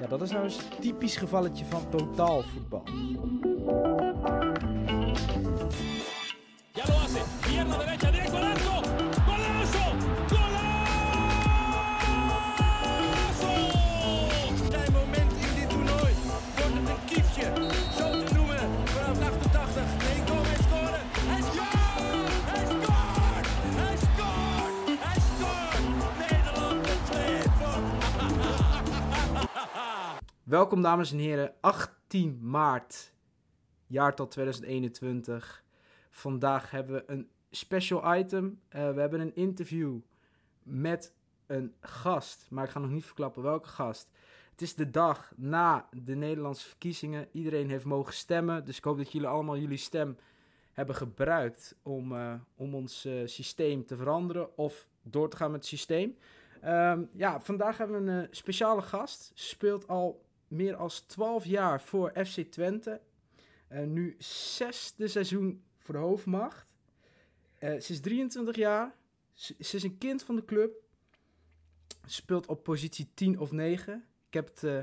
Ja, dat is nou eens een typisch gevalletje van totaalvoetbal. Ya lo hace. Pierna derecha, Welkom dames en heren, 18 maart, jaartal 2021. Vandaag hebben we een special item. Eh, we hebben een interview met een gast, maar ik ga nog niet verklappen welke gast. Het is de dag na de Nederlandse verkiezingen. Iedereen heeft mogen stemmen, dus ik hoop dat jullie allemaal jullie stem hebben gebruikt om, eh, om ons eh, systeem te veranderen of door te gaan met het systeem. Ehm, ja, vandaag hebben we een speciale gast. Speelt al meer dan 12 jaar voor FC Twente. Eh, nu zesde seizoen voor de hoofdmacht. Eh, ze is 23 jaar. Ze, is een kind van de club. Speelt op positie 10 of 9. Ik heb het eh,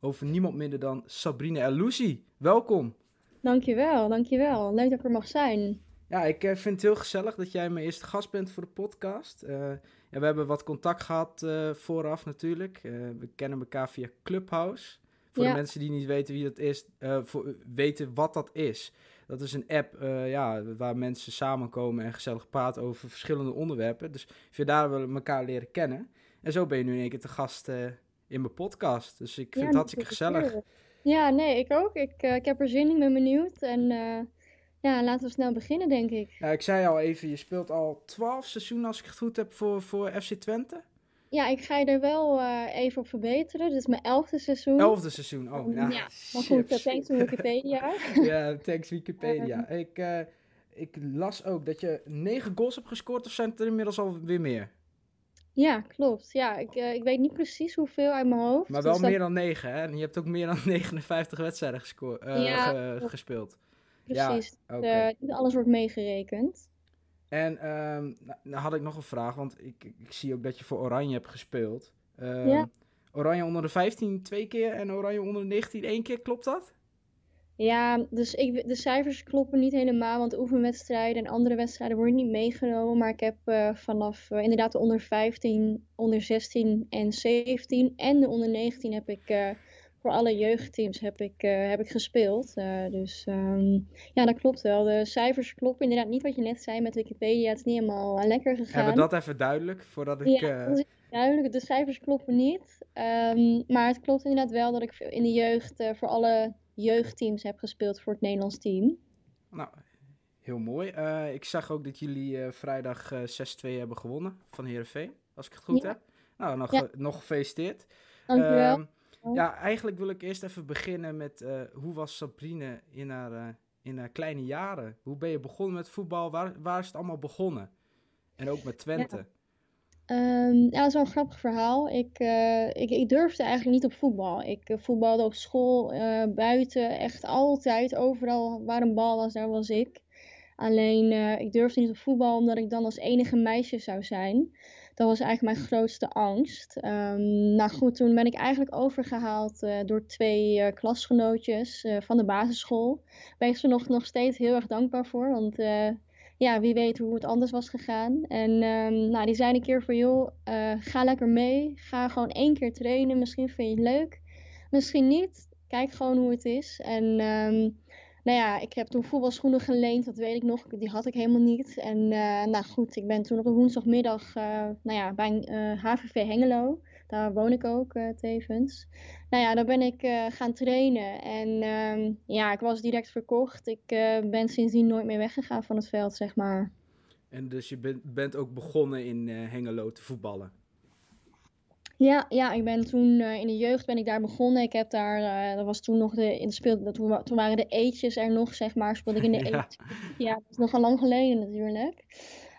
over niemand minder dan Sabrina Elouzi. Welkom. Dankjewel, dankjewel. Leuk dat ik er mag zijn. Ja, ik eh, vind het heel gezellig dat jij mijn eerste gast bent voor de podcast. Eh, ja, we hebben wat contact gehad eh, vooraf natuurlijk. We kennen elkaar via Clubhouse. Voor de mensen die niet weten wie dat is, voor, weten wat dat is. Dat is een app ja, waar mensen samenkomen en gezellig praten over verschillende onderwerpen. Dus via daar willen we elkaar leren kennen. En zo ben je nu in één keer te gast in mijn podcast. Dus ik vind Ja, het hartstikke gezellig. Ja, nee, ik ook. Ik, ik heb er zin in, ben benieuwd. En ja, laten we snel beginnen, denk ik. Ja, ik zei al even, je speelt al 12 seizoenen als ik het goed heb voor, voor FC Twente. Ja, ik ga je er wel eh, even op verbeteren. Dit is mijn elfde seizoen. Elfde seizoen, oh ja. Ja, Maar goed, thanks Wikipedia. Ja, thanks Wikipedia. ik, eh, ik las ook dat je negen goals hebt gescoord, of zijn het er inmiddels alweer meer? Ja, klopt. Ja, ik, eh, ik weet niet precies hoeveel uit mijn hoofd. Maar wel dus dat- meer dan negen, hè? En je hebt ook meer dan 59 wedstrijden gescoord, Ja, gespeeld. Precies. Oké. Eh, alles wordt meegerekend. En ehm, nou, had ik nog een vraag, want ik, ik zie ook dat je voor Oranje hebt gespeeld. Ehm, Ja. Oranje onder de 15 twee keer en Oranje onder de 19 één keer, klopt dat? Ja, dus ik, de cijfers kloppen niet helemaal, want oefenwedstrijden en andere wedstrijden worden niet meegenomen. Maar ik heb eh, vanaf eh, inderdaad de onder 15, onder 16 en 17 en de onder 19 heb ik voor alle jeugdteams heb ik, eh, heb ik gespeeld. Eh, dus ehm, ja, dat klopt wel. De cijfers kloppen inderdaad niet wat je net zei met Wikipedia. Het is niet helemaal eh, lekker gegaan. Hebben we dat even duidelijk, voordat ik... Ja, dat is duidelijk. De cijfers kloppen niet. Ehm, maar het klopt inderdaad wel dat ik in de jeugd voor alle jeugdteams heb gespeeld voor het Nederlands team. Nou, heel mooi. Ik zag ook dat jullie vrijdag eh 6-2 hebben gewonnen van Heerenveen, als ik het goed Ja. heb. Nou, nog, Ja. nog gefeliciteerd. Dankjewel. Ehm, ja, eigenlijk wil ik eerst even beginnen met eh, hoe was Sabrine in haar, eh, in haar kleine jaren? Hoe ben je begonnen met voetbal? Waar, waar is het allemaal begonnen? En ook met Twente. Ehm, ja, dat is wel een grappig verhaal. Ik, eh, ik, ik durfde eigenlijk niet op voetbal. Ik voetbalde op school, buiten, echt altijd, overal waar een bal was, daar was ik. Alleen, ik durfde niet op voetbal omdat ik dan als enige meisje zou zijn. Dat was eigenlijk mijn grootste angst. Ehm, nou goed, toen ben ik eigenlijk overgehaald eh, door twee eh, klasgenootjes eh, van de basisschool. Ben ik ze nog, nog steeds heel erg dankbaar voor, want ja, wie weet hoe het anders was gegaan. En ehm, nou, die zei een keer van, joh, ga lekker mee. Ga gewoon één keer trainen. Misschien vind je het leuk. Misschien niet. Kijk gewoon hoe het is. En ehm, nou ja, ik heb toen voetbalschoenen geleend. Dat weet ik nog. Die had ik helemaal niet. En eh, nou goed, ik ben toen op een woensdagmiddag eh, nou ja, bij eh, HVV Hengelo. Daar woon ik ook tevens. Nou ja, daar ben ik gaan trainen. En ehm, ja, ik was direct verkocht. Ik ben sindsdien nooit meer weggegaan van het veld, zeg maar. En dus je bent, ook begonnen in Hengelo te voetballen. Ja, ja, ik ben toen eh, in de jeugd ben ik daar begonnen. Ik heb daar, eh, dat was toen nog de, in de speel, dat, toen, toen waren de eetjes er nog, zeg maar. Speelde ik in de Ja. eetjes. Ja, dat is nogal lang geleden natuurlijk.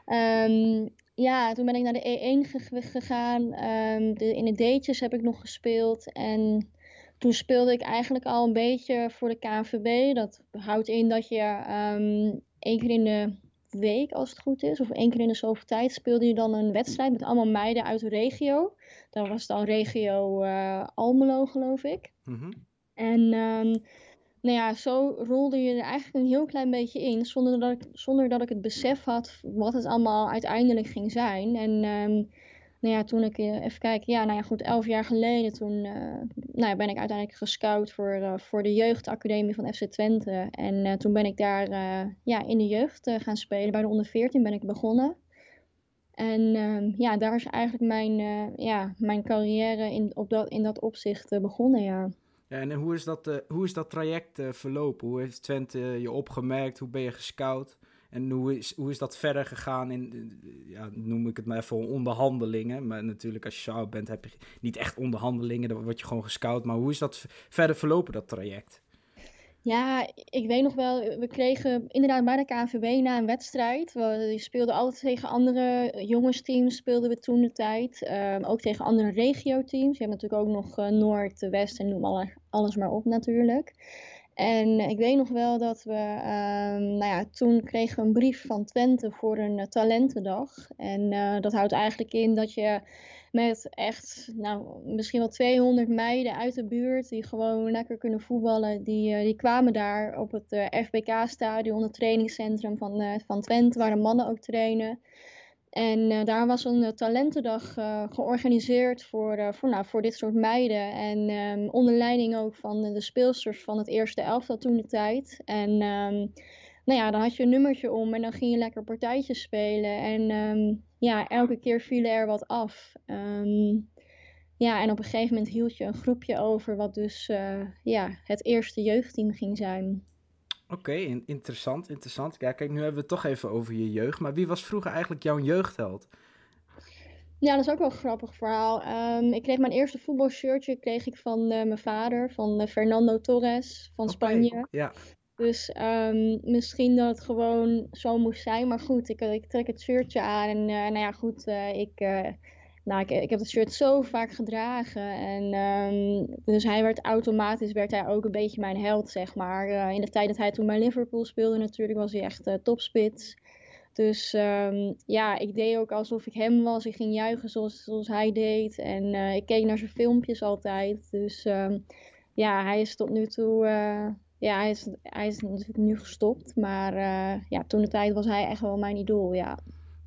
Ehm, ja, toen ben ik naar de E1 ge- gegaan. Ehm, de, in de D'tjes heb ik nog gespeeld. En toen speelde ik eigenlijk al een beetje voor de KNVB. Dat houdt in dat je ehm één keer in de week, als het goed is, of één keer in de zoveel tijd, speelde je dan een wedstrijd met allemaal meiden uit de regio. Dat was dan regio uh, Almelo, geloof ik. Mhm. En um, nou ja, zo rolde je er eigenlijk een heel klein beetje in, zonder dat ik, zonder dat ik het besef had wat het allemaal uiteindelijk ging zijn. En um, nou ja, toen ik eh, even kijken, ja, nou ja, goed, elf jaar geleden, toen uh, nou ja, ben ik uiteindelijk gescout voor, uh, voor de jeugdacademie van FC Twente. En toen ben ik daar ja, in de jeugd gaan spelen. Bij de onder 14 ben ik begonnen. En ehm, ja, daar is eigenlijk mijn, ja, mijn carrière in, op dat, in dat opzicht begonnen, ja. En hoe is dat, hoe is dat traject verlopen? Hoe heeft Twente je opgemerkt? Hoe ben je gescout? En hoe is, hoe is dat verder gegaan in, ja, noem ik het maar even, onderhandelingen. Maar natuurlijk als je zo bent heb je niet echt onderhandelingen, dan word je gewoon gescout. Maar hoe is dat verder verlopen, dat traject? Ja, ik weet nog wel, we kregen inderdaad bij de KNVB na een wedstrijd. We speelden altijd tegen andere jongensteams, speelden we toen de tijd. Um, ook tegen andere regio-teams. Je hebt natuurlijk ook nog uh, Noord, West en noem alle, alles maar op natuurlijk. En ik weet nog wel dat we, um, nou ja, toen kregen we een brief van Twente voor een uh, talentendag. En dat houdt eigenlijk in dat je met echt, nou, misschien wel 200 meiden uit de buurt die gewoon lekker kunnen voetballen, die, uh, die kwamen daar op het FBK-stadion, het trainingscentrum van, van Twente, waar de mannen ook trainen. En daar was een talentendag georganiseerd voor, voor, nou, voor dit soort meiden. En um, onder leiding ook van de speelsters van het eerste elftal toen de tijd. En um, nou ja, dan had je een nummertje om en dan ging je lekker partijtjes spelen. En um, ja, elke keer vielen er wat af. ja, en op een gegeven moment hield je een groepje over wat dus ja, het eerste jeugdteam ging zijn. Oké, okay, interessant, interessant. Ja, kijk, nu hebben we het toch even over je jeugd. Maar wie was vroeger eigenlijk jouw jeugdheld? Ja, dat is ook wel een grappig verhaal. Um, ik kreeg mijn eerste voetbalshirtje kreeg ik van uh, mijn vader, van uh, Fernando Torres van okay, Spanje. Ja. Dus um, misschien dat het gewoon zo moest zijn. Maar goed, ik, ik trek het shirtje aan. En uh, nou ja, goed, ik nou, ik, ik heb het shirt zo vaak gedragen. En um, dus hij werd automatisch werd hij ook een beetje mijn held, zeg maar. In de tijd dat hij toen bij Liverpool speelde natuurlijk, was hij echt topspits. Dus um, ja, ik deed ook alsof ik hem was. Ik ging juichen zoals, zoals hij deed. En ik keek naar zijn filmpjes altijd. Dus ja, hij is tot nu toe... ja, hij is, hij is natuurlijk nu gestopt. Maar ja, toen de tijd was hij echt wel mijn idool, ja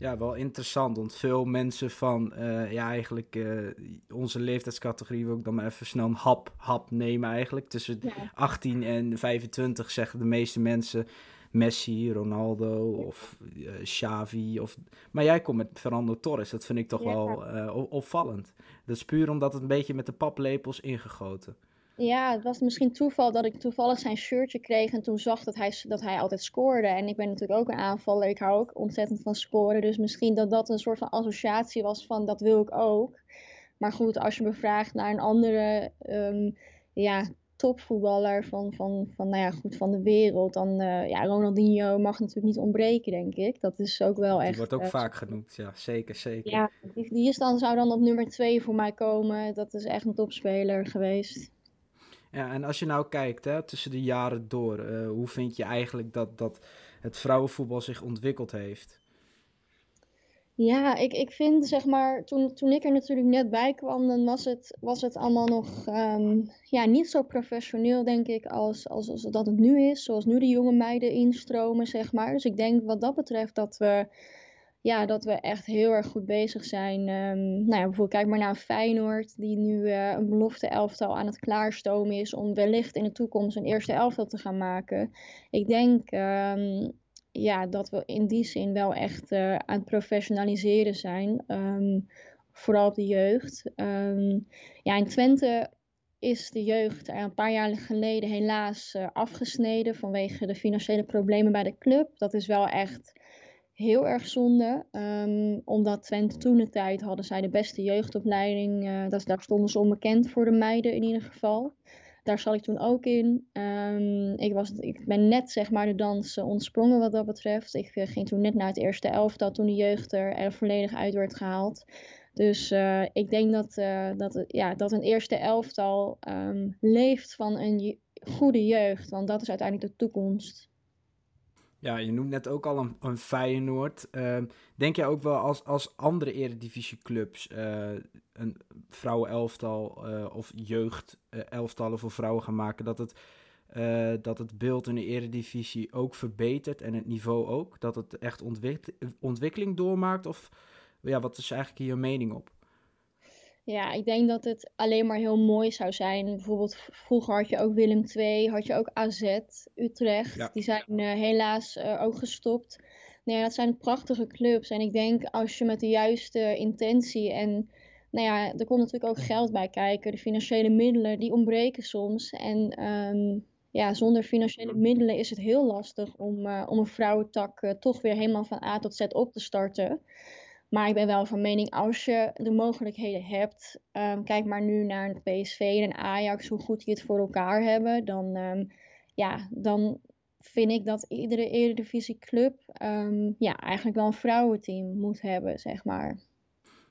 ja, wel interessant. Want veel mensen van uh, ja, eigenlijk uh, onze leeftijdscategorie wil ik dan maar even snel een hap, hap nemen eigenlijk. Tussen ja. 18 en 25 zeggen de meeste mensen Messi, Ronaldo of uh, Xavi. Of... Maar jij komt met Fernando Torres. Dat vind ik toch ja. wel opvallend. Dat is puur omdat het een beetje met de paplepels ingegoten. Ja, het was misschien toeval dat ik toevallig zijn shirtje kreeg en toen zag dat hij, dat hij altijd scoorde. En ik ben natuurlijk ook een aanvaller, ik hou ook ontzettend van scoren. Dus misschien dat dat een soort van associatie was van dat wil ik ook. Maar goed, als je me vraagt naar een andere um, ja, topvoetballer van, van, van, nou ja, goed, van de wereld, dan uh, ja, Ronaldinho mag natuurlijk niet ontbreken, denk ik. Dat is ook wel echt... Die wordt ook uh, vaak genoemd, ja, zeker, zeker. Ja, die, die is dan, zou dan op nummer twee voor mij komen. Dat is echt een topspeler geweest. Ja, en als je nou kijkt hè, tussen de jaren door, uh, hoe vind je eigenlijk dat, dat het vrouwenvoetbal zich ontwikkeld heeft? Ja, ik, ik vind zeg maar, toen, toen ik er natuurlijk net bij kwam, dan was het, was het allemaal nog um, ja, niet zo professioneel, denk ik, als, als, als dat het nu is. Zoals nu de jonge meiden instromen, zeg maar. Dus ik denk wat dat betreft dat we ja, dat we echt heel erg goed bezig zijn. Um, nou ja, bijvoorbeeld kijk maar naar Feyenoord, die nu uh, een belofte elftal aan het klaarstomen is om wellicht in de toekomst een eerste elftal te gaan maken. Ik denk um, ja, dat we in die zin wel echt uh, aan het professionaliseren zijn. Um, vooral op de jeugd. ja, in Twente is de jeugd er een paar jaar geleden helaas uh, afgesneden vanwege de financiële problemen bij de club. Dat is wel echt heel erg zonde. Um, omdat Twente toen de tijd hadden zij de beste jeugdopleiding. Uh, dat, daar stonden ze onbekend voor de meiden in ieder geval. Daar zat ik toen ook in. Um, ik, was, ik ben net zeg maar de dans uh, ontsprongen wat dat betreft. Ik uh, ging toen net naar het eerste elftal toen de jeugd er, volledig uit werd gehaald. Dus ik denk dat, dat, ja, dat een eerste elftal um, leeft van een goede jeugd. Want dat is uiteindelijk de toekomst. Ja, je noemt net ook al een, een Feyenoord. Ehm, denk jij ook wel als, als andere eredivisieclubs, uh, een vrouwenelftal uh, of jeugdelftallen voor vrouwen gaan maken, dat het, uh, dat het beeld in de eredivisie ook verbetert en het niveau ook? Dat het echt ontwik ontwikkeling doormaakt? Of ja, wat is eigenlijk je mening op? Ja, ik denk dat het alleen maar heel mooi zou zijn. Bijvoorbeeld vroeger had je ook Willem II, had je ook AZ, Utrecht. Ja. Die zijn uh, helaas uh, ook gestopt. Nee, dat zijn prachtige clubs. En ik denk als je met de juiste intentie en nou ja, er komt natuurlijk ook geld bij kijken. De financiële middelen, die ontbreken soms. En um, ja, zonder financiële middelen is het heel lastig om, uh, om een vrouwentak toch weer helemaal van A tot Z op te starten. Maar ik ben wel van mening, als je de mogelijkheden hebt, um, kijk maar nu naar het PSV en Ajax, hoe goed die het voor elkaar hebben, dan, um, ja, dan vind ik dat iedere Eredivisieclub um, ja, eigenlijk wel een vrouwenteam moet hebben, zeg maar.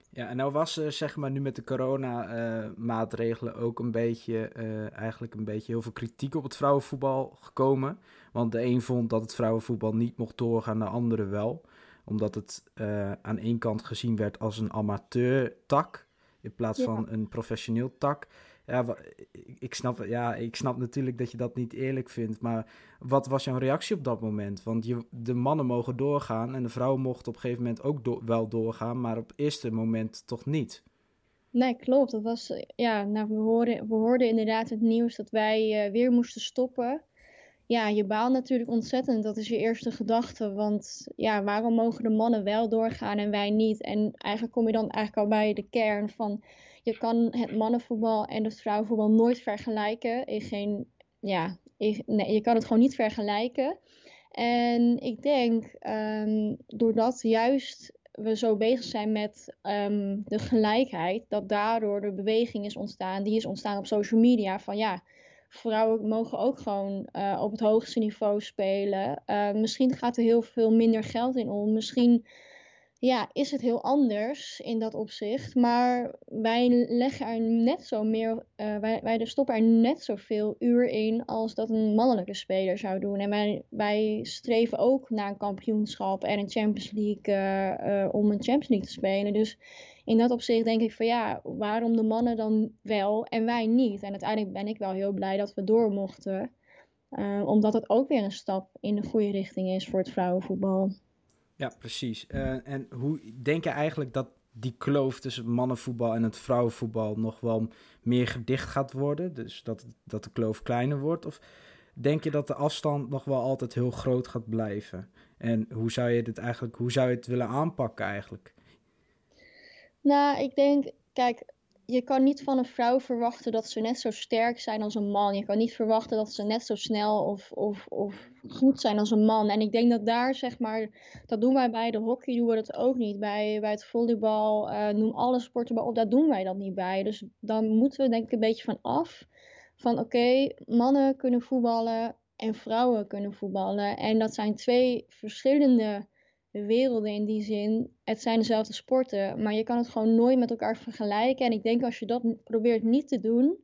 Ja, en nou was er zeg maar nu met de corona-maatregelen uh, ook een beetje, uh, eigenlijk een beetje heel veel kritiek op het vrouwenvoetbal gekomen. Want de een vond dat het vrouwenvoetbal niet mocht doorgaan, de andere wel omdat het uh, aan één kant gezien werd als een amateur-tak in plaats ja. van een professioneel tak. Ja, ik snap, ja, ik snap natuurlijk dat je dat niet eerlijk vindt, maar wat was jouw reactie op dat moment? Want je, de mannen mogen doorgaan en de vrouwen mochten op een gegeven moment ook do wel doorgaan, maar op het eerste moment toch niet. Nee, klopt. Dat was, ja, nou, we, hoorden, we hoorden inderdaad het nieuws dat wij uh, weer moesten stoppen ja, je baalt natuurlijk ontzettend. Dat is je eerste gedachte. Want ja, waarom mogen de mannen wel doorgaan en wij niet? En eigenlijk kom je dan eigenlijk al bij de kern van... Je kan het mannenvoetbal en het vrouwenvoetbal nooit vergelijken. In geen, ja, nee, je kan het gewoon niet vergelijken. En ik denk, um, doordat juist we zo bezig zijn met um, de gelijkheid, dat daardoor de beweging is ontstaan. Die is ontstaan op social media van ja vrouwen mogen ook gewoon uh, op het hoogste niveau spelen. Uh, misschien gaat er heel veel minder geld in om. Misschien ja, is het heel anders in dat opzicht. Maar wij leggen er net zo meer, uh, wij, wij stoppen er net zoveel uur in als dat een mannelijke speler zou doen. En wij, wij streven ook naar een kampioenschap en een Champions League om een Champions League te spelen. Dus in dat opzicht denk ik van ja, waarom de mannen dan wel en wij niet? En uiteindelijk ben ik wel heel blij dat we door mochten. Uh, omdat het ook weer een stap in de goede richting is voor het vrouwenvoetbal. Ja, precies. Uh, en hoe denk je eigenlijk dat die kloof tussen mannenvoetbal en het vrouwenvoetbal nog wel meer gedicht gaat worden? Dus dat, dat de kloof kleiner wordt? Of denk je dat de afstand nog wel altijd heel groot gaat blijven? En hoe zou je dit eigenlijk, hoe zou je het willen aanpakken eigenlijk? Nou, ik denk, kijk, je kan niet van een vrouw verwachten dat ze net zo sterk zijn als een man. Je kan niet verwachten dat ze net zo snel of, of, of goed zijn als een man. En ik denk dat daar, zeg maar, dat doen wij bij de hockey, doen we dat ook niet. Bij, bij het volleybal, uh, noem alle sporten maar op, daar doen wij dat niet bij. Dus dan moeten we denk ik een beetje van af. Van oké, mannen kunnen voetballen en vrouwen kunnen voetballen. En dat zijn twee verschillende werelden in die zin. Het zijn dezelfde sporten, maar je kan het gewoon nooit met elkaar vergelijken. En ik denk als je dat probeert niet te doen,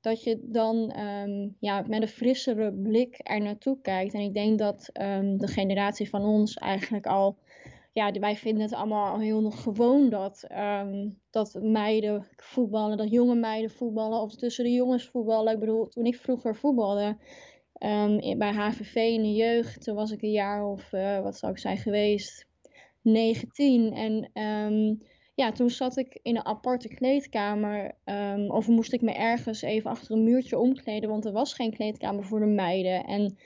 dat je dan um, ja, met een frissere blik er naartoe kijkt. En ik denk dat um, de generatie van ons eigenlijk al. Ja, wij vinden het allemaal al heel nog gewoon dat, um, dat meiden voetballen, dat jonge meiden voetballen of tussen de jongens voetballen. Ik bedoel, toen ik vroeger voetbalde, Um, bij HVV in de jeugd, toen was ik een jaar of, uh, wat zou ik zijn geweest, 19. En um, ja, toen zat ik in een aparte kleedkamer. Um, of moest ik me ergens even achter een muurtje omkleden, want er was geen kleedkamer voor de meiden. En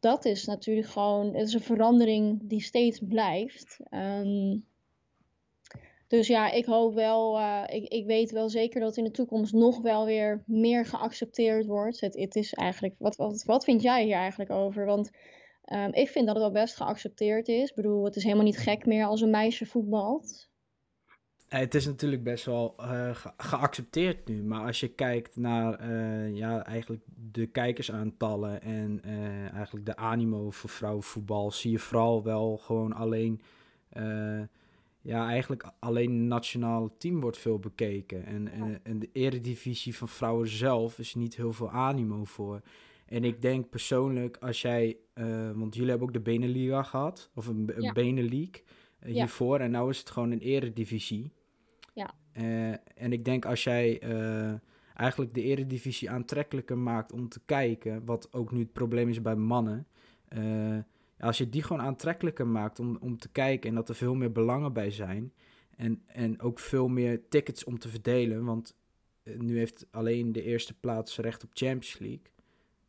dat is natuurlijk gewoon, het is een verandering die steeds blijft. Dus ja, ik hoop wel, uh, ik, ik weet wel zeker dat in de toekomst nog wel weer meer geaccepteerd wordt. Het, het is eigenlijk, wat, wat, wat vind jij hier eigenlijk over? Want um, ik vind dat het wel best geaccepteerd is. Ik bedoel, het is helemaal niet gek meer als een meisje voetbalt. Het is natuurlijk best wel ge geaccepteerd nu. Maar als je kijkt naar uh, ja, eigenlijk de kijkersaantallen en eigenlijk de animo voor vrouwenvoetbal, zie je vooral wel gewoon alleen ja, eigenlijk alleen het nationale team wordt veel bekeken. En, en, en, de eredivisie van vrouwen zelf is niet heel veel animo voor. En ik denk persoonlijk, als jij, uh, want jullie hebben ook de Beneliga gehad, of een, een Ja. Uh, Ja. hiervoor, en nou is het gewoon een eredivisie. Ja. Uh, en ik denk als jij eigenlijk de eredivisie aantrekkelijker maakt om te kijken, wat ook nu het probleem is bij mannen, als je die gewoon aantrekkelijker maakt om, om te kijken en dat er veel meer belangen bij zijn, en, en ook veel meer tickets om te verdelen, want uh, nu heeft alleen de eerste plaats recht op Champions League.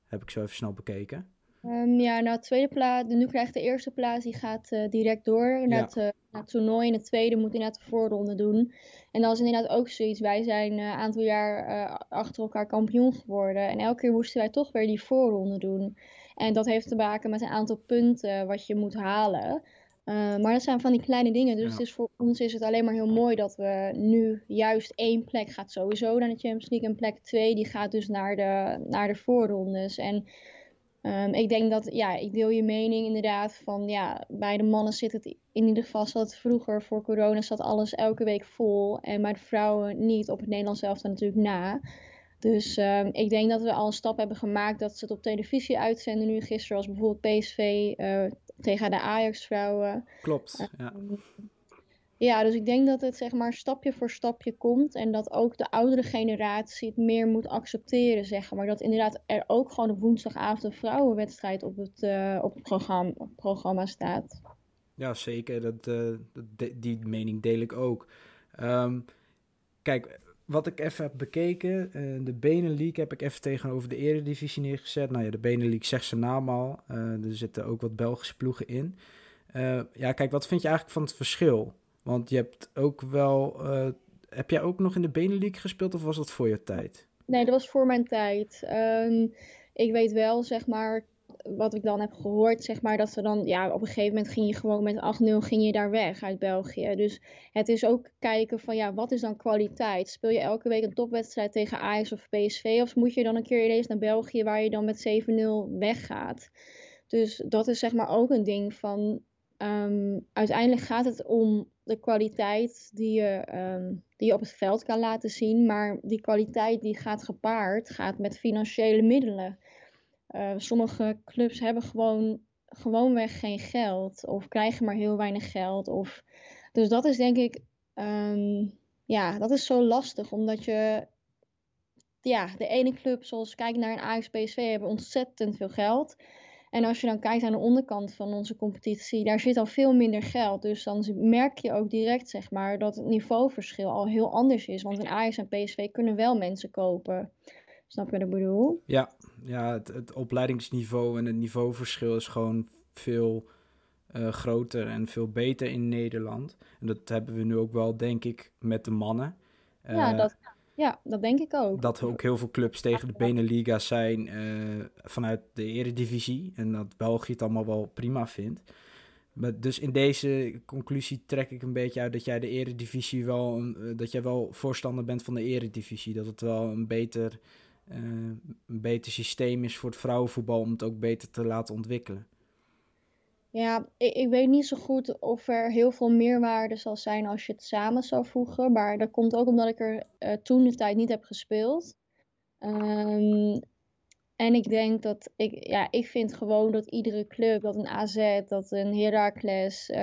Heb ik zo even snel bekeken. Um, ja, nou, de tweede plaats, nu krijgt de eerste plaats, die gaat uh, direct door naar, het, uh, naar het toernooi. En de tweede moet inderdaad de voorronde doen. En dat is inderdaad ook zoiets. Wij zijn een uh, aantal jaar achter elkaar kampioen geworden. En elke keer moesten wij toch weer die voorronde doen. En dat heeft te maken met een aantal punten wat je moet halen. Uh, maar dat zijn van die kleine dingen. Dus Ja. het is voor ons is het alleen maar heel mooi dat we nu juist één plek gaat sowieso naar de Champions League. En plek twee die gaat dus naar de, naar de voorrondes. En um, ik denk dat, ja, ik deel je mening inderdaad van, ja, bij de mannen zit het in ieder geval, zat vroeger voor corona, zat alles elke week vol. En bij de vrouwen niet, op het Nederlands zelf dan natuurlijk na. Dus um, ik denk dat we al een stap hebben gemaakt dat ze het op televisie uitzenden nu. Gisteren was bijvoorbeeld PSV uh, tegen de Ajax-vrouwen. Klopt, ja. Um, ja, dus ik denk dat het zeg maar stapje voor stapje komt. En dat ook de oudere generatie het meer moet accepteren, zeg maar. Dat inderdaad er ook gewoon op woensdagavond een vrouwenwedstrijd op het, uh, op het, programma, programma staat. Ja, zeker. Dat, uh, dat, die mening deel ik ook. Um, kijk, wat ik even heb bekeken, uh, de Benelink heb ik even tegenover de Eredivisie neergezet. Nou ja, de Benelink zegt zijn naam al. Uh, er zitten ook wat Belgische ploegen in. Uh, ja, kijk, wat vind je eigenlijk van het verschil? Want je hebt ook wel... Heb jij ook nog in de Benelink gespeeld of was dat voor je tijd? Nee, dat was voor mijn tijd. Um, ik weet wel, zeg maar, wat ik dan heb gehoord, zeg maar, dat ze dan, ja, op een gegeven moment ging je gewoon met 8-0 ging je daar weg uit België. Dus het is ook kijken van, ja, wat is dan kwaliteit? Speel je elke week een topwedstrijd tegen Ajax of PSV? Of moet je dan een keer ineens naar België waar je dan met 7-0 weggaat? Dus dat is zeg maar ook een ding van, um, uiteindelijk gaat het om de kwaliteit die je, um, die je op het veld kan laten zien. Maar die kwaliteit die gaat gepaard, gaat met financiële middelen. Uh, sommige clubs hebben gewoon gewoonweg geen geld of krijgen maar heel weinig geld. Of... Dus dat is denk ik, um, ja, dat is zo lastig omdat je, ja, de ene club zoals kijk naar een Ajax PSV hebben ontzettend veel geld. En als je dan kijkt aan de onderkant van onze competitie, daar zit al veel minder geld. Dus dan merk je ook direct, zeg maar, dat het niveauverschil al heel anders is. Want een Ajax en PSV kunnen wel mensen kopen. Snap je wat ik bedoel? Ja, ja het, het opleidingsniveau en het niveauverschil is gewoon veel uh, groter en veel beter in Nederland. En dat hebben we nu ook wel, denk ik, met de mannen. Uh, ja, dat, ja, dat denk ik ook. Dat er ook heel veel clubs tegen de Beneliga zijn uh, vanuit de eredivisie. En dat België het allemaal wel prima vindt. Maar dus in deze conclusie trek ik een beetje uit dat jij de eredivisie wel... Dat jij wel voorstander bent van de eredivisie. Dat het wel een beter, een beter systeem is voor het vrouwenvoetbal om het ook beter te laten ontwikkelen. Ja, ik, ik, weet niet zo goed of er heel veel meerwaarde zal zijn als je het samen zou voegen. Maar dat komt ook omdat ik er uh, toen de tijd niet heb gespeeld. Um, en ik denk dat ik, ja, ik vind gewoon dat iedere club, dat een AZ, dat een Heracles, uh,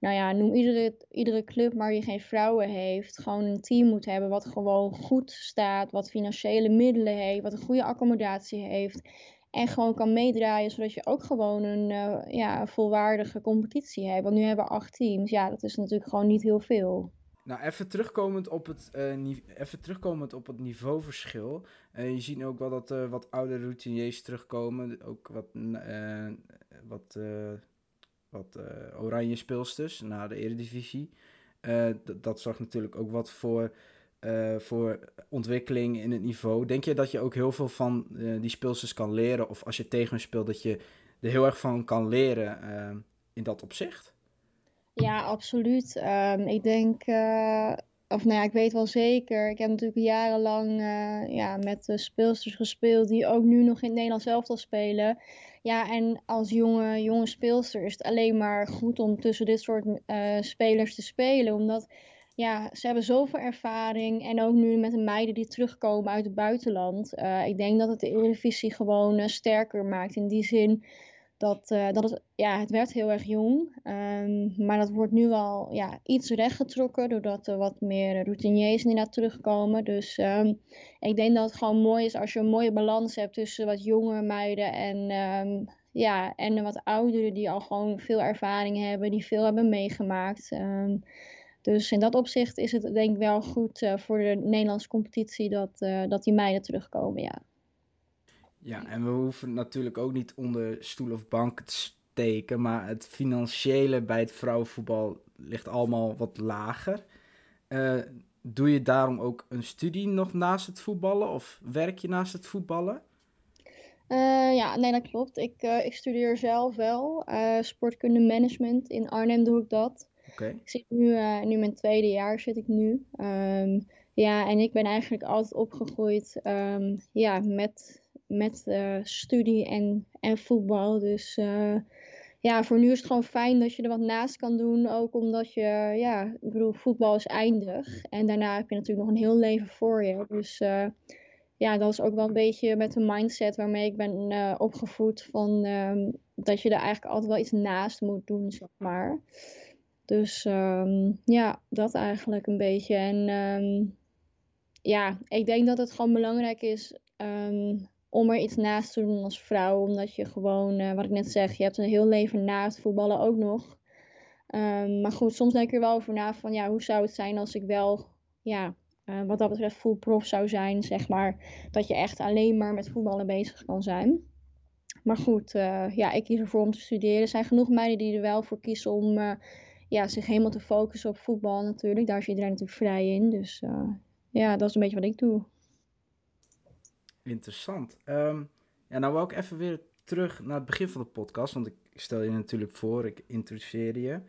nou ja, noem iedere, iedere club maar die geen vrouwen heeft, gewoon een team moet hebben wat gewoon goed staat, wat financiële middelen heeft, wat een goede accommodatie heeft. En gewoon kan meedraaien, zodat je ook gewoon een, uh, ja, volwaardige competitie hebt. Want nu hebben we acht teams. Ja, dat is natuurlijk gewoon niet heel veel. Nou, even terugkomend op het, uh, even terugkomend op het niveauverschil. Uh, je ziet ook wel dat er wat oude routiniers terugkomen. Ook wat, uh, wat, wat oranje speelsters naar de eredivisie. dat zorgt natuurlijk ook wat voor, voor ontwikkeling in het niveau. Denk je dat je ook heel veel van die speelsters kan leren? Of als je tegen speelt, dat je er heel erg van kan leren in dat opzicht? Ja, absoluut. Um, ik denk, uh, of nou ja, ik weet wel zeker. Ik heb natuurlijk jarenlang uh, ja, met speelsters gespeeld die ook nu nog in het Nederlands elftal spelen. Ja, en als jonge, jonge speelster is het alleen maar goed om tussen dit soort uh, spelers te spelen. Omdat ja, ze hebben zoveel ervaring. En ook nu met de meiden die terugkomen uit het buitenland. Ik denk dat het de Eredivisie gewoon sterker maakt. In die zin dat, uh, dat het, ja, het werd heel erg jong. Um, maar dat wordt nu al ja, iets rechtgetrokken. Doordat er wat meer routiniers inderdaad terugkomen. Dus um, ik denk dat het gewoon mooi is als je een mooie balans hebt tussen wat jonge meiden en... Um, ja, en wat ouderen die al gewoon veel ervaring hebben, die veel hebben meegemaakt. Dus in dat opzicht is het denk ik wel goed uh, voor de Nederlandse competitie dat, uh, dat die meiden terugkomen, ja. Ja, en we hoeven natuurlijk ook niet onder stoel of bank te steken, maar het financiële bij het vrouwenvoetbal ligt allemaal wat lager. Uh, doe je daarom ook een studie nog naast het voetballen of werk je naast het voetballen? Uh, ja, nee, dat klopt. Ik, uh, ik studeer zelf wel. Sportkunde management. In Arnhem doe ik dat. Okay. Ik zit nu, nu mijn tweede jaar zit ik nu. Um, ja, en ik ben eigenlijk altijd opgegroeid um, ja, met, met studie en, en voetbal. Dus ja, voor nu is het gewoon fijn dat je er wat naast kan doen. Ook omdat je, ja, ik bedoel, voetbal is eindig. En daarna heb je natuurlijk nog een heel leven voor je. Dus ja, dat is ook wel een beetje met de mindset waarmee ik ben opgevoed. Van, um, dat je er eigenlijk altijd wel iets naast moet doen, zeg maar. Dus um, ja, dat eigenlijk een beetje. En um, ja, ik denk dat het gewoon belangrijk is om er iets naast te doen als vrouw. Omdat je gewoon, uh, wat ik net zeg, je hebt een heel leven na het voetballen ook nog. maar goed, soms denk ik er wel over na van ja, hoe zou het zijn als ik wel ja, uh, wat dat betreft full prof zou zijn, zeg maar. Dat je echt alleen maar met voetballen bezig kan zijn. Maar goed, uh, ja, ik kies ervoor om te studeren. Er zijn genoeg meiden die er wel voor kiezen om ja, zich helemaal te focussen op voetbal natuurlijk. Daar is iedereen natuurlijk vrij in. Dus ja, dat is een beetje wat ik doe. Interessant. Um, ja, nou wil ik even weer terug naar het begin van de podcast. Want ik stel je natuurlijk voor, ik introduceer je.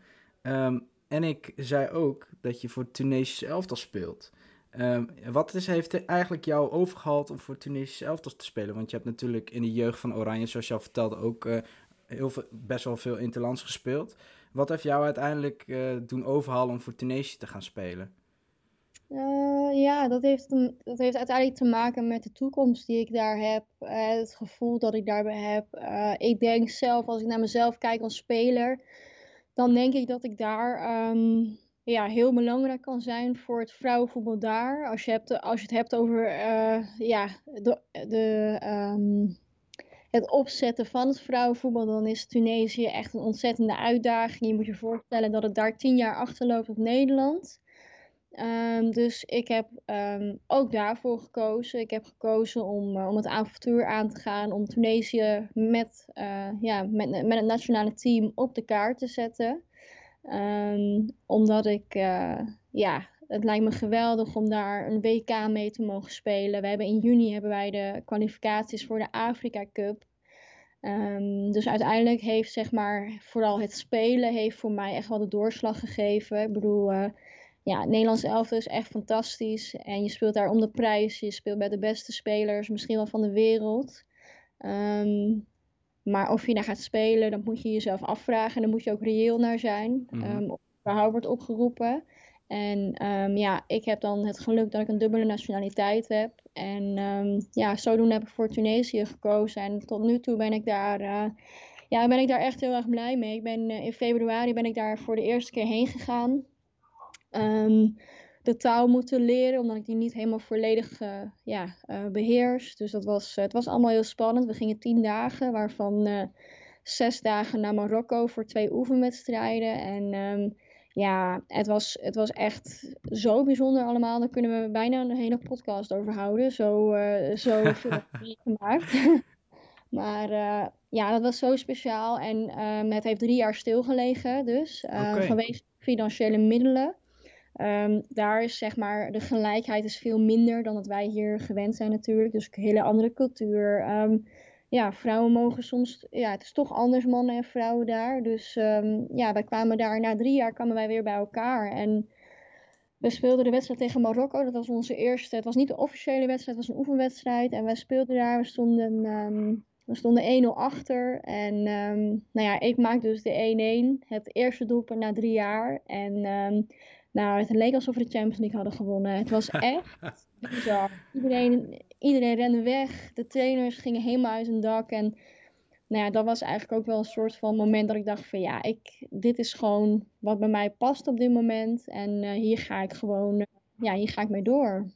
Um, en ik zei ook dat je voor Tunesische elftal speelt. Um, wat is, heeft eigenlijk jou overgehaald om voor Tunesische elftal te spelen? Want je hebt natuurlijk in de jeugd van Oranje, zoals je al vertelde, ook uh, heel veel, best wel veel interlands gespeeld. Wat heeft jou uiteindelijk uh, doen overhalen om voor Tunesië te gaan spelen? Uh, ja, dat heeft, dat heeft uiteindelijk te maken met de toekomst die ik daar heb. het gevoel dat ik daarbij heb. ik denk zelf, als ik naar mezelf kijk als speler, dan denk ik dat ik daar... Um, ja, heel belangrijk kan zijn voor het vrouwenvoetbal daar. Als je, hebt, als je het hebt over ja, de, um, het opzetten van het vrouwenvoetbal, dan is Tunesië echt een ontzettende uitdaging. Je moet je voorstellen dat het daar tien jaar achterloopt op Nederland. Um, dus ik heb um, ook daarvoor gekozen. Ik heb gekozen om, uh, om het avontuur aan te gaan, om Tunesië met, uh, ja, met, met het nationale team op de kaart te zetten. Um, omdat ik, uh, ja, het lijkt me geweldig om daar een WK mee te mogen spelen. We hebben in juni hebben wij de kwalificaties voor de Afrika Cup. Dus uiteindelijk heeft zeg maar vooral het spelen heeft voor mij echt wel de doorslag gegeven. Ik bedoel, ja, het Nederlands elftal is echt fantastisch. En je speelt daar om de prijs. Je speelt bij de beste spelers, misschien wel van de wereld. Um, maar of je daar gaat spelen, dan moet je jezelf afvragen. En dan moet je ook reëel naar zijn. Mm -hmm. um, of überhaupt wordt opgeroepen. En um, ja, ik heb dan het geluk dat ik een dubbele nationaliteit heb. En um, ja, zodoende heb ik voor Tunesië gekozen. En tot nu toe ben ik daar, uh, ja, ben ik daar echt heel erg blij mee. Ik ben, uh, in februari ben ik daar voor de eerste keer heen gegaan. Um, de taal moeten leren, omdat ik die niet helemaal volledig uh, ja, uh, beheers. Dus dat was, uh, het was allemaal heel spannend. We gingen tien dagen, waarvan zes dagen naar Marokko voor twee oefenwedstrijden. En um, ja, het was, het was echt zo bijzonder allemaal. Daar kunnen we bijna een hele podcast over houden. Zo, zo veel gemaakt. maar ja, dat was zo speciaal. En um, het heeft drie jaar stilgelegen, dus okay. vanwege financiële middelen. Um, daar is zeg maar de gelijkheid is veel minder dan dat wij hier gewend zijn natuurlijk. Dus een hele andere cultuur. Um, ja, vrouwen mogen soms, ja, het is toch anders mannen en vrouwen daar. Dus um, ja, wij kwamen daar, na drie jaar kwamen wij weer bij elkaar. En we speelden de wedstrijd tegen Marokko. Dat was onze eerste, het was niet de officiële wedstrijd, het was een oefenwedstrijd. En wij speelden daar, we stonden, we stonden 1-0 achter. En nou ja, ik maak dus de 1-1, het eerste doelpunt na drie jaar. En Nou, het leek alsof we de Champions League hadden gewonnen. Het was echt bizar. Iedereen, iedereen rende weg. De trainers gingen helemaal uit hun dak. En nou ja, dat was eigenlijk ook wel een soort van moment dat ik dacht van ja, ik, dit is gewoon wat bij mij past op dit moment. En uh, hier ga ik gewoon, uh, ja, hier ga ik mee door.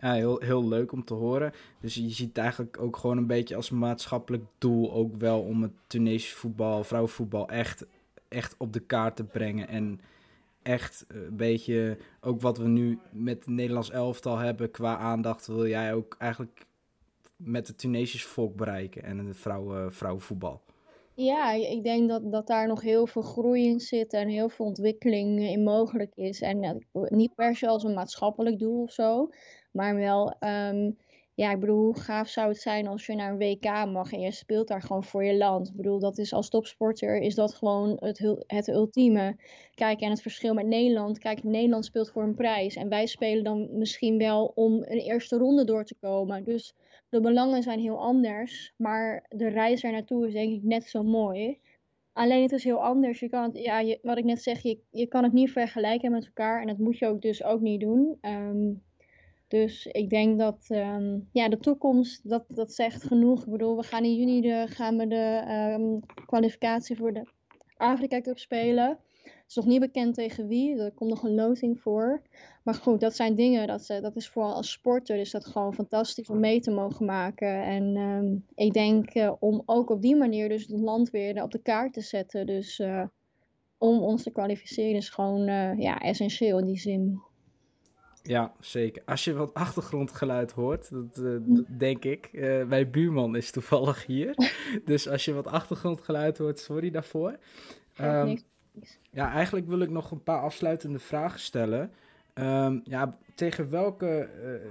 Ja, heel, heel leuk om te horen. Dus je ziet eigenlijk ook gewoon een beetje als maatschappelijk doel ook wel om het Tunesisch voetbal, vrouwenvoetbal echt, echt op de kaart te brengen. En echt een beetje ook wat we nu met het Nederlands elftal hebben qua aandacht, wil jij ook eigenlijk met het Tunesisch volk bereiken en het vrouwen, vrouwenvoetbal? Ja, ik denk dat, dat daar nog heel veel groei in zit en heel veel ontwikkeling in mogelijk is. En niet per se als een maatschappelijk doel of zo, maar wel, um, ja, ik bedoel, hoe gaaf zou het zijn als je naar een WK mag en je speelt daar gewoon voor je land. Ik bedoel, dat is als topsporter is dat gewoon het, het ultieme. Kijk, en het verschil met Nederland. Kijk, Nederland speelt voor een prijs en wij spelen dan misschien wel om een eerste ronde door te komen. Dus de belangen zijn heel anders, maar de reis er naartoe is denk ik net zo mooi. Alleen het is heel anders. Je kan het, ja, wat ik net zeg, je, je kan het niet vergelijken met elkaar en dat moet je ook dus ook niet doen. Um, dus ik denk dat um, ja, de toekomst, dat, dat zegt genoeg. Ik bedoel, we gaan in juni de, gaan we de um, kwalificatie voor de Afrika Cup spelen. Het is nog niet bekend tegen wie, er komt nog een loting voor. Maar goed, dat zijn dingen, dat, dat is vooral als sporter is dat gewoon fantastisch om mee te mogen maken. En um, ik denk uh, om ook op die manier dus het land weer op de kaart te zetten. Dus uh, om ons te kwalificeren is gewoon ja, essentieel in die zin. Ja, zeker. Als je wat achtergrondgeluid hoort, dat, uh, dat denk ik. Uh, mijn buurman is toevallig hier. dus als je wat achtergrondgeluid hoort, sorry daarvoor. Um, ja, eigenlijk wil ik nog een paar afsluitende vragen stellen. Um, ja, tegen welke uh,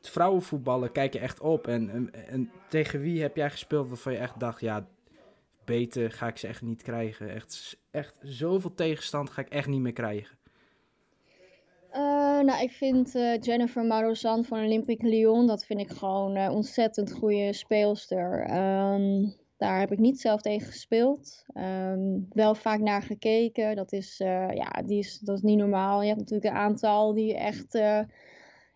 vrouwenvoetballen kijk je echt op? En, en, en, tegen wie heb jij gespeeld waarvan je echt dacht, ja, beter ga ik ze echt niet krijgen. Echt, echt zoveel tegenstand ga ik echt niet meer krijgen. Uh, nou, ik vind uh, Jennifer Marozan van Olympique Lyon, dat vind ik gewoon een uh, ontzettend goede speelster. Um, daar heb ik niet zelf tegen gespeeld. Um, wel vaak naar gekeken. Dat is, ja, die is, dat is niet normaal. Je hebt natuurlijk een aantal die echt,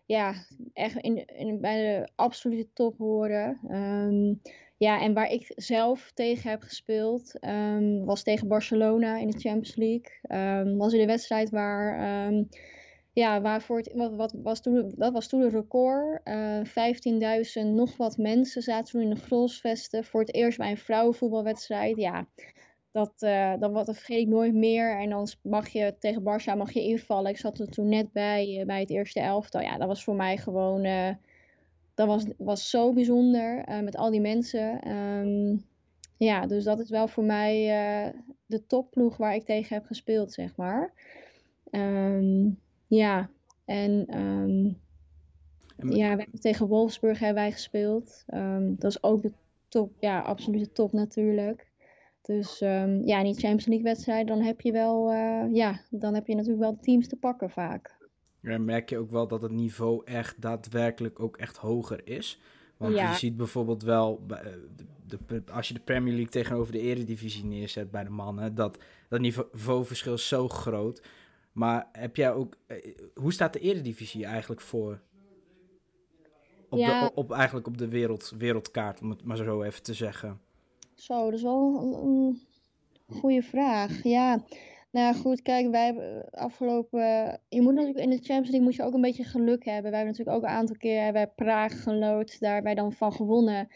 ja, echt in, in, bij de absolute top horen. Um, ja, en waar ik zelf tegen heb gespeeld, was tegen Barcelona in de Champions League. was in de wedstrijd waar ja, waarvoor het, wat, wat was toen, dat was toen een record. Uh, 15.000 nog wat mensen zaten toen in de Grolsvesten. Voor het eerst bij een vrouwenvoetbalwedstrijd. Ja, dat, uh, dat, vergeet ik nooit meer. En dan mag je tegen Barça mag je invallen. Ik zat er toen net bij, uh, bij het eerste elftal. Ja, dat was voor mij gewoon... Dat was, was zo bijzonder met al die mensen. Um, ja, dus dat is wel voor mij de topploeg waar ik tegen heb gespeeld, zeg maar. Um, ja, en um, ja, we hebben tegen Wolfsburg hebben wij gespeeld. Um, dat is ook de top, ja, absolute top natuurlijk. Dus um, ja, in die Champions League wedstrijd, dan heb je wel, uh, ja, dan heb je natuurlijk wel de teams te pakken vaak. Ja, merk je ook wel dat het niveau echt daadwerkelijk ook echt hoger is. Want ja. je ziet bijvoorbeeld wel, de, de, als je de Premier League tegenover de Eredivisie neerzet bij de mannen, dat dat niveauverschil is zo groot. Maar heb jij ook. Hoe staat de Eredivisie eigenlijk voor? Op, ja. de, op, eigenlijk op de wereld, wereldkaart, om het maar zo even te zeggen. Zo, dat is wel een goede vraag. Ja, nou goed, kijk, wij hebben afgelopen. Je moet natuurlijk in de Champions League moet je ook een beetje geluk hebben. Wij hebben natuurlijk ook een aantal keer bij Praag gelood, daar wij dan van gewonnen.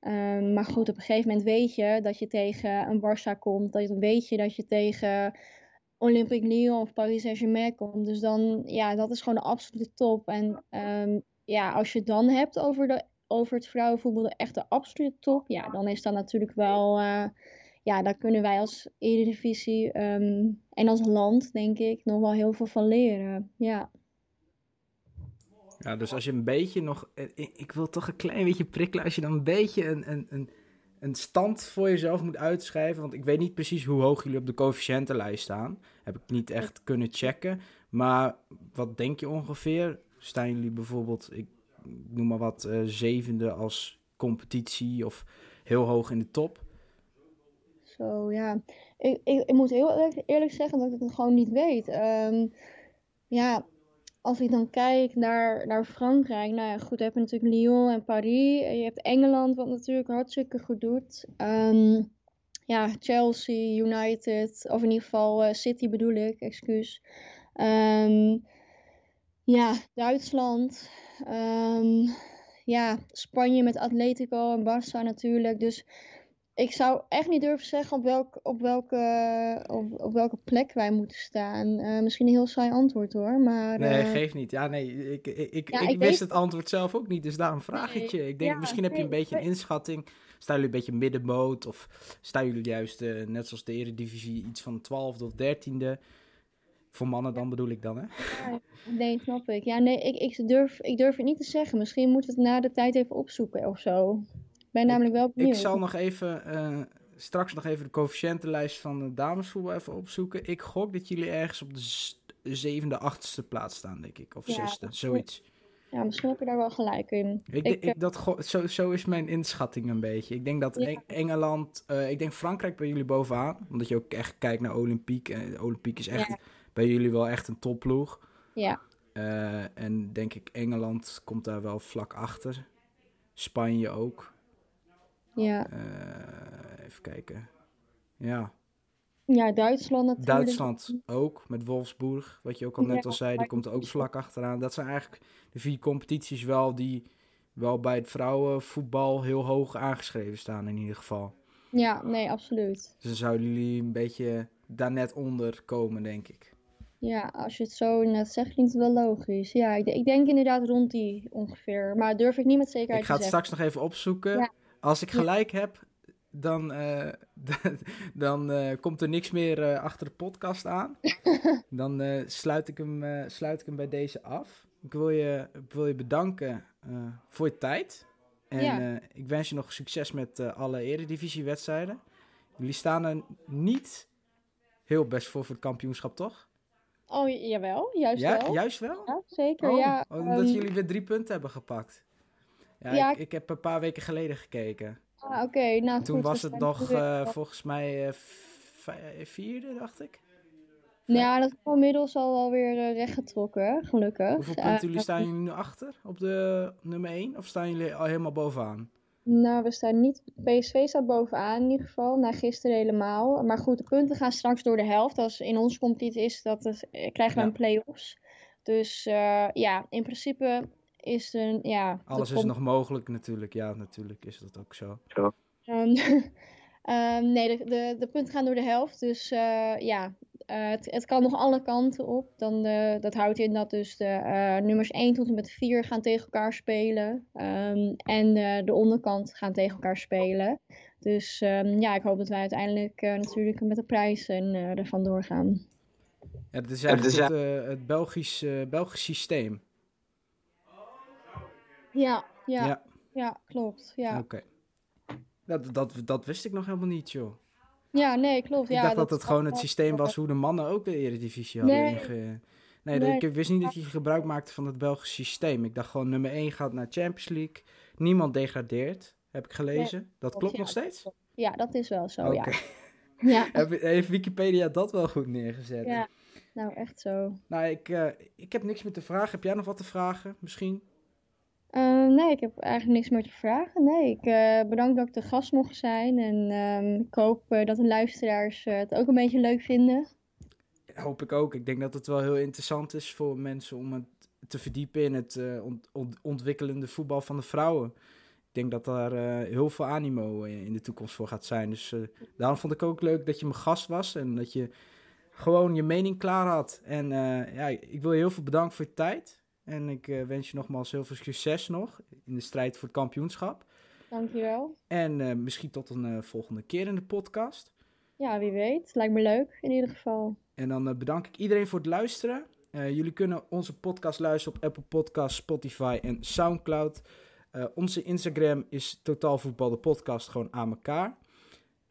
Um, maar goed, op een gegeven moment weet je dat je tegen een Barça komt. Dat je, weet je dat je tegen Olympique Lyon of Paris Saint-Germain komt. Dus dan, ja, dat is gewoon de absolute top. En um, ja, als je het dan hebt over, de, over het vrouwenvoetbal, de echte absolute top, ja, dan is dat natuurlijk wel, uh, ja, daar kunnen wij als Eredivisie um, en als land, denk ik, nog wel heel veel van leren. Ja. Ja, dus als je een beetje nog, eh, ik wil toch een klein beetje prikkelen, als je dan een beetje een, een, een een stand voor jezelf moet uitschrijven. Want ik weet niet precies hoe hoog jullie op de coëfficiëntenlijst staan. Heb ik niet echt kunnen checken. Maar wat denk je ongeveer? Staan jullie bijvoorbeeld, ik noem maar wat, uh, zevende als competitie of heel hoog in de top? Zo ja, ik, ik, ik moet heel eerlijk, eerlijk, zeggen dat ik het gewoon niet weet. Um, Ja, als ik dan kijk naar, naar Frankrijk, nou ja, goed, heb je natuurlijk Lyon en Paris. Je hebt Engeland, wat natuurlijk hartstikke goed doet. Ehm, ja, Chelsea, United, of in ieder geval eh, City bedoel ik, excuus. Ehm, ja, Duitsland. Ehm, ja, Spanje met Atletico en Barça natuurlijk. Dus ik zou echt niet durven zeggen op, welk, op, welke, op, op welke plek wij moeten staan. Eh, misschien een heel saai antwoord hoor, maar... Nee, eh, geeft niet. Ja, nee, ik, ik, ik, Ja, ik ik wist weet- het antwoord zelf ook niet, dus daarom vraag ik Nee, je. Ik denk, ja, misschien heb je een beetje een inschatting. Staan jullie een beetje middenmoot? Of staan jullie juist, eh, net zoals de Eredivisie, iets van 12e of 13e? Voor mannen dan bedoel ik dan, hè? Ja, nee, snap ik. Ja, nee, ik, ik, durf, ik durf het niet te zeggen. Misschien moeten we het na de tijd even opzoeken of zo. Ben namelijk wel Ik zal nog even, eh, straks nog even de coëfficiëntenlijst van de damesvoetbal even opzoeken. Ik gok dat jullie ergens op de zevende, achtste plaats staan, denk ik. Of Ja, zesde, zoiets. Ja, misschien heb je daar wel gelijk in. Ik, Ik, ik, dat, zo, zo is mijn inschatting een beetje. Ik denk dat Ja. Eng- Engeland, eh, ik denk Frankrijk bij jullie bovenaan. Omdat je ook echt kijkt naar Olympique. En Olympique is echt Ja. bij jullie wel echt een topploeg. Ja, Eh, en denk ik Engeland komt daar wel vlak achter. Spanje ook. Ja. Eh, even kijken. Ja, ja, Duitsland natuurlijk. Duitsland ook, met Wolfsburg, wat je ook al net Ja, al zei, die komt er ook vlak achteraan. Dat zijn eigenlijk de vier competities wel die wel bij het vrouwenvoetbal heel hoog aangeschreven staan in ieder geval. Ja, nee, absoluut. Dus dan zouden jullie een beetje daar net onder komen, denk ik. Ja, als je het zo net zegt, klinkt het wel logisch. Ja, ik, ik denk inderdaad rond die ongeveer. Maar durf ik niet met zekerheid Ik ga te het zeggen. straks nog even opzoeken. Ja. Als ik Ja. gelijk heb, dan, eh, dan eh, komt er niks meer eh, achter de podcast aan. dan sluit, ik hem, sluit ik hem bij deze af. Ik wil je, ik wil je bedanken voor je tijd. En Ja. ik wens je nog succes met alle eredivisiewedstrijden. Jullie staan er niet heel best voor voor het kampioenschap, toch? Oh, jawel, juist Ja, wel. juist wel? Ja, zeker. Oh, ja, omdat ehm, jullie weer drie punten hebben gepakt. Ja, Ja, ik, ik heb een paar weken geleden gekeken. ah, oké, nou Toen goed, we was het nog eh, volgens mij eh, vierde, dacht ik. Ja, dat is inmiddels al wel weer eh, rechtgetrokken, gelukkig. Hoeveel punten jullie staan jullie nu achter op de nummer 1? Of staan jullie al helemaal bovenaan? Nou, we staan niet. PSV staat bovenaan in ieder geval. Na gisteren helemaal. Maar goed, de punten gaan straks door de helft. Als in onze competitie is dat het, eh, krijgen we Ja. een play-offs. Dus ja, in principe is er. Ja, Alles is nog mogelijk natuurlijk. Ja, natuurlijk is dat ook zo. Ehm, ehm, nee, de, de, de punten gaan door de helft. Dus eh, ja, eh, het, het kan nog alle kanten op. Dan, eh, dat houdt in dat dus de eh, nummers 1 tot en met 4 gaan tegen elkaar spelen. Ehm, en eh, de onderkant gaan tegen elkaar spelen. Dus ehm, ja, ik hoop dat wij uiteindelijk eh, natuurlijk met de prijzen eh, er vandoor gaan. Ja, dat is eigenlijk het, het Belgisch, Belgisch systeem. Ja, ja, ja, Ja, klopt. Ja. oké. Dat, dat, dat wist ik nog helemaal niet, joh. ja, nee, klopt. Ik ja, dacht dat, is het gewoon het systeem was hoe de mannen ook de Eredivisie hadden Nee. inge... Nee, Nee. ik wist niet dat je gebruik maakte van het Belgisch systeem. Ik dacht gewoon nummer 1 gaat naar Champions League. Niemand degradeert, heb ik gelezen. dat klopt ja, nog steeds? Ja, dat is wel zo, Oké. ja. Ja, Heeft Wikipedia dat wel goed neergezet? ja. Nou, echt zo. Nou, ik, eh, ik heb niks meer te vragen. Heb jij nog wat te vragen, misschien? Eh, nee, ik heb eigenlijk niks meer te vragen. Nee, ik eh bedankt dat ik de gast mocht zijn. En ehm, ik hoop eh, dat de luisteraars het ook een beetje leuk vinden. Hoop ik ook. Ik denk dat het wel heel interessant is voor mensen om het te verdiepen in het ont- ont- ontwikkelende voetbal van de vrouwen. Ik denk dat daar heel veel animo in de toekomst voor gaat zijn. Dus daarom vond ik ook leuk dat je mijn gast was en dat je gewoon je mening klaar had. En ja, ik wil je heel veel bedanken voor je tijd. En ik eh, wens je nogmaals heel veel succes nog in de strijd voor het kampioenschap. Dankjewel. En eh, misschien tot een eh, volgende keer in de podcast. Ja, wie weet. Lijkt me leuk in ieder geval. En dan bedank ik iedereen voor het luisteren. Jullie kunnen onze podcast luisteren op Apple Podcasts, Spotify en Soundcloud. Onze Instagram is Totaal Voetbal de podcast gewoon aan elkaar.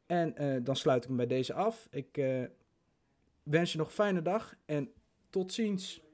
En dan sluit ik hem bij deze af. Ik wens je nog een fijne dag en tot ziens.